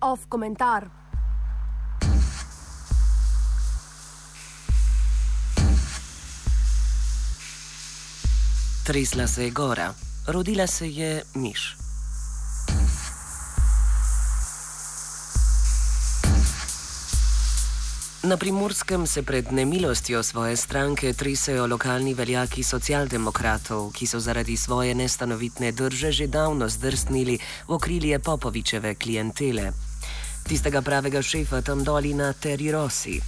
Off komentar. Tresla se je gora, rodila se je miš. Na primorskem se pred nemilostjo svoje stranke tresajo lokalni veljaki socialdemokratov, ki so zaradi svoje nestanovitne drže že davno zdrsnili v okrilje Popovičeve klientele. Tistega pravega šefa tam doli na Terry Rossi.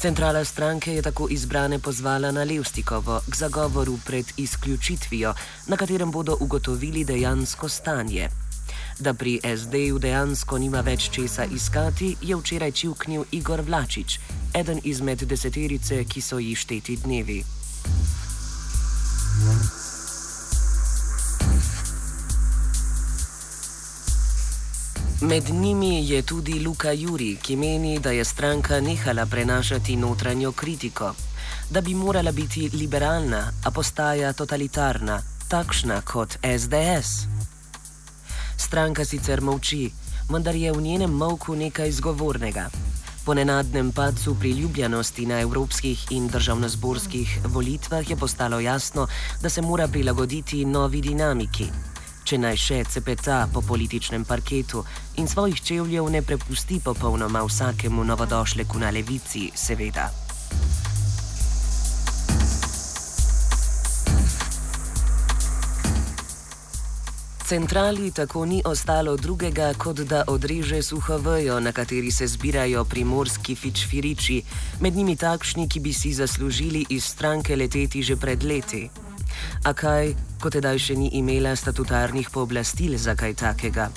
Centrala stranke je tako izbrane pozvala na Levstikovo k zagovoru pred izključitvijo, na katerem bodo ugotovili dejansko stanje. Da pri SD-ju dejansko nima več česa iskati, je včeraj čivknil Igor Vlačič, eden izmed deseterice, ki so ji šteti dnevi. Med njimi je tudi Luka Juri, ki meni, da je stranka nehala prenašati notranjo kritiko, da bi morala biti liberalna, a postaja totalitarna, takšna kot SDS. Stranka sicer molči, vendar je v njenem molku nekaj izgovornega. Po nenadnem padcu priljubljenosti na evropskih in državnozborskih volitvah je postalo jasno, da se mora prilagoditi novi dinamiki. Če naj še cepeta po političnem parketu in svojih čevljev ne prepusti popolnoma vsakemu novodošleku na levici, seveda. Centrali tako ni ostalo drugega, kot da odreže suho vejo, na kateri se zbirajo primorski fičfiriči, med njimi takšni, ki bi si zaslužili iz stranke leteti že pred leti. A kaj, kot tedaj še ni imela statutarnih pooblastil za kaj takega?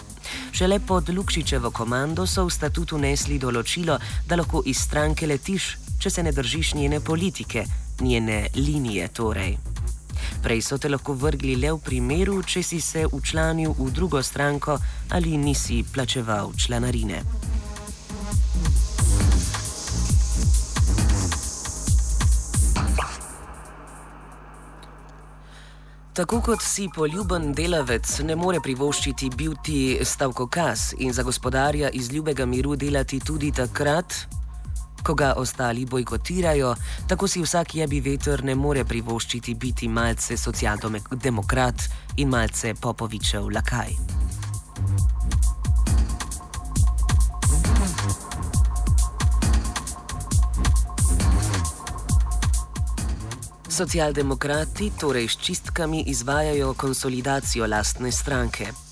Šele pod Lukšičevo komando so v statutu nesli določilo, da lahko iz stranke letiš, če se ne držiš njene politike, njene linije torej. Prej so te lahko vrgli le v primeru, če si se učlanil v drugo stranko ali nisi plačeval članarine. Tako kot si poljuben delavec ne more privoščiti biti stavkokaz in za gospodarja iz ljubega miru delati tudi takrat, ko ga ostali bojkotirajo, tako si vsak jebi veter ne more privoščiti biti malce socialdemokrat in malce popovičev lakaj. Socialdemokrati torej s čistkami izvajajo konsolidacijo lastne stranke.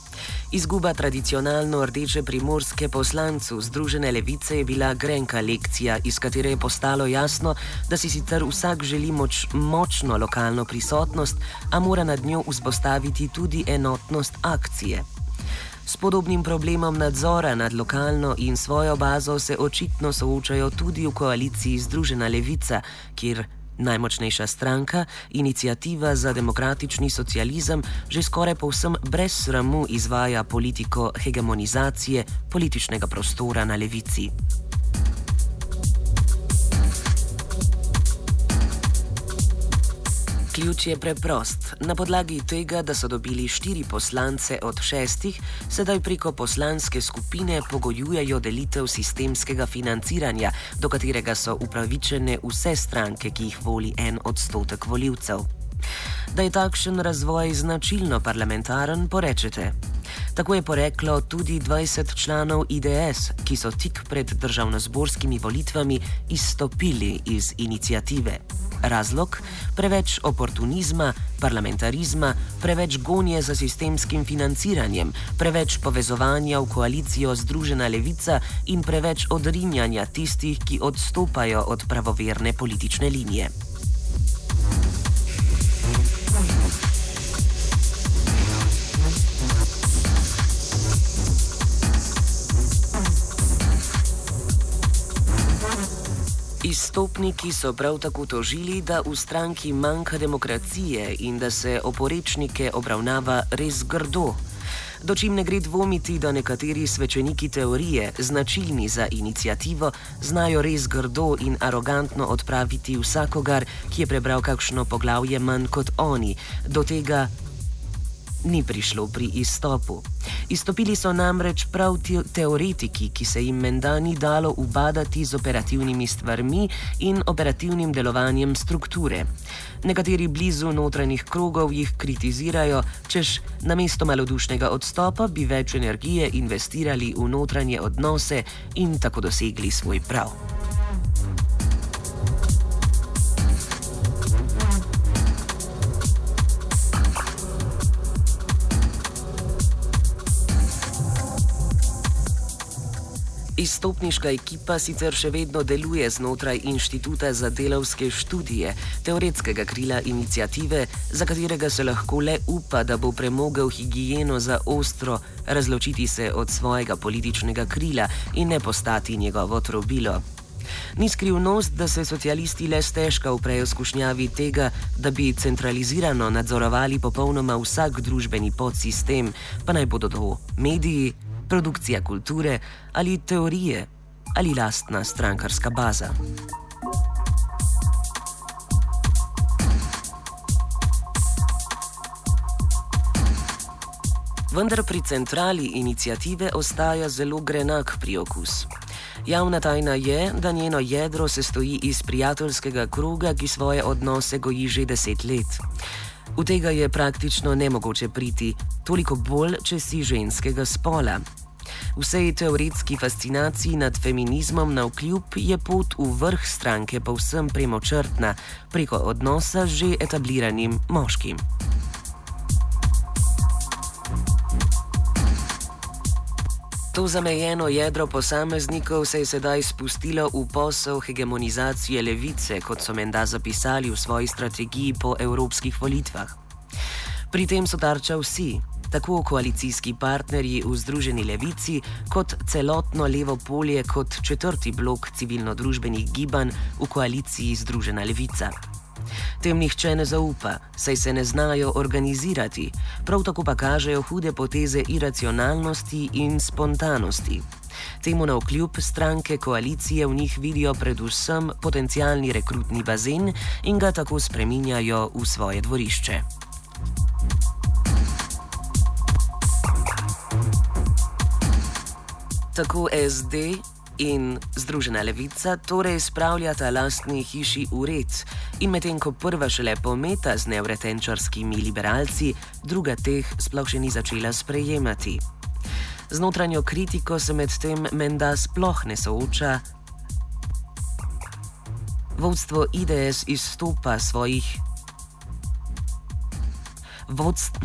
Izguba tradicionalno rdeče primorske poslancu Združene levice je bila grenka lekcija, iz katere je postalo jasno, da si sicer vsak želi moč, močno lokalno prisotnost, a mora nad njo vzpostaviti tudi enotnost akcije. S podobnim problemom nadzora nad lokalno in svojo bazo se očitno soočajo tudi v koaliciji Združena levica, kjer Najmočnejša stranka, inicijativa za demokratični socializem, že skoraj povsem brez sramu izvaja politiko hegemonizacije političnega prostora na levici. Ključ je preprost. Na podlagi tega, da so dobili štiri poslance od šestih, sedaj preko poslanske skupine pogojujejo delitev sistemskega financiranja, do katerega so upravičene vse stranke, ki jih voli en odstotek voljivcev. Da je takšen razvoj značilno parlamentaren, porečete. Tako je poreklo tudi 20 članov IDS, ki so tik pred državnozborskimi volitvami izstopili iz inicijative. Razlog? Preveč oportunizma, parlamentarizma, preveč gonje za sistemskim financiranjem, preveč povezovanja v koalicijo Združena levica in preveč odrinjanja tistih, ki odstopajo od pravoverne politične linije. Izstopniki so prav tako tožili, da v stranki manjka demokracije in da se oporečnike obravnava res grdo. Dočim ne gre dvomiti, da nekateri svečeniki teorije, značilni za inicijativo, znajo res grdo in arogantno odpraviti vsakogar, ki je prebral kakšno poglavje manj kot oni. Do tega ni prišlo pri izstopu. Izstopili so namreč prav teoretiki, ki se jim menda ni dalo ubadati z operativnimi stvarmi in operativnim delovanjem strukture. Nekateri blizu notranjih krogov jih kritizirajo, češ namesto malodušnega odstopa bi več energije investirali v notranje odnose in tako dosegli svoj prav. Izstopniška ekipa sicer še vedno deluje znotraj Inštituta za delovske študije, teoretskega krila inicijative, za katerega se lahko le upa, da bo premogel higieno za ostro razločiti se od svojega političnega krila in ne postati njegovo trobilo. Ni skrivnost, da se socialisti le stežka uprejo skušnjavi tega, da bi centralizirano nadzorovali popolnoma vsak družbeni podsistem, pa naj bodo to mediji, produkcija kulture ali teorije ali lastna strankarska baza. Vendar pri centrali inicijative ostaja zelo grenak priokus. Javna tajna je, da njeno jedro sestoji iz prijateljskega kroga, ki svoje odnose goji že deset let. V tega je praktično nemogoče priti, toliko bolj, če si ženskega spola. Vsej teoretski fascinaciji nad feminizmom na vkljub je pot v vrh stranke povsem premočrtna preko odnosa z že etabliranim moškim. To zamejeno jedro posameznikov se je sedaj spustilo v posel hegemonizacije levice, kot so menda zapisali v svoji strategiji po evropskih volitvah. Pri tem so tarča vsi, tako koalicijski partnerji v Združeni levici, kot celotno levo polje, kot četrti blok civilno-družbenih gibanj v koaliciji Združena levica. Tem nihče ne zaupa, saj se ne znajo organizirati, prav tako pa kažejo hude poteze iracionalnosti in spontanosti. Temu na vkljub stranke koalicije v njih vidijo predvsem potencijalni rekrutni bazen in ga tako spreminjajo v svoje dvorišče. Tako SD in Združena levica torej spravljata lastni hiši v red in medtem ko prva šele pometa z nevretenčarskimi liberalci, druga teh sploh še ni začela sprejemati. Z notranjo kritiko se medtem menda sploh ne sooča. Vodstvo IDS izstopa svojih. Vodstvo.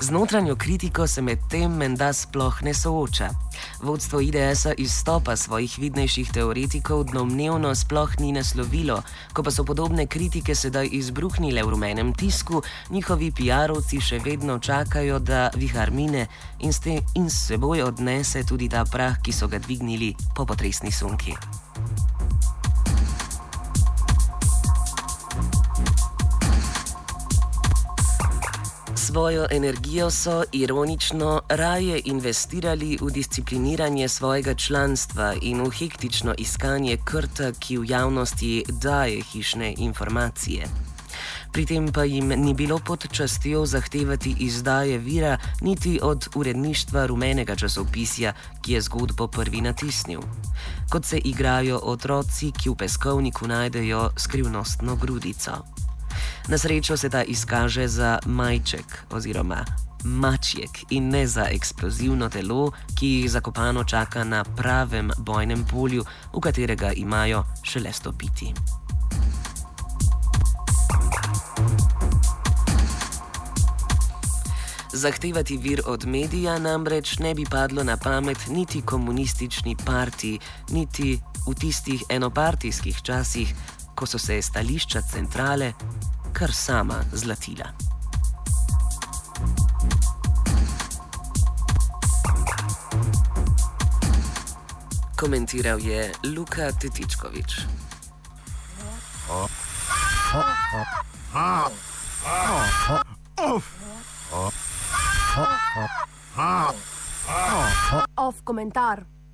Z notranjo kritiko se medtem menda sploh ne sooča. Vodstvo IDS-a izstopa svojih vidnejših teoretikov domnevno sploh ni naslovilo, ko pa so podobne kritike sedaj izbruhnile v rumenem tisku, njihovi PR-ovci še vedno čakajo, da vihar mine in, in s seboj odnese tudi ta prah, ki so ga dvignili po potresni sunki. Svojo energijo so ironično raje investirali v discipliniranje svojega članstva in v hektično iskanje krta, ki v javnosti daje hišne informacije. Pri tem pa jim ni bilo pod častjo zahtevati izdaje vira niti od uredništva rumenega časopisja, ki je zgodbo prvi natisnil. Kot se igrajo otroci, ki v peskovniku najdejo skrivnostno grudico. Na srečo se ta izkaže za majček oziroma mačjek in ne za eksplozivno telo, ki jih zakopano čaka na pravem bojnem polju, v katerega imajo šele stopiti. Zahtevati vir od medija namreč ne bi padlo na pamet niti komunistični partiji, niti v tistih enopartijskih časih, ko so se stališča centrale kar sama zlatila. Komentiral je Luka Titičkovič. Off komentar.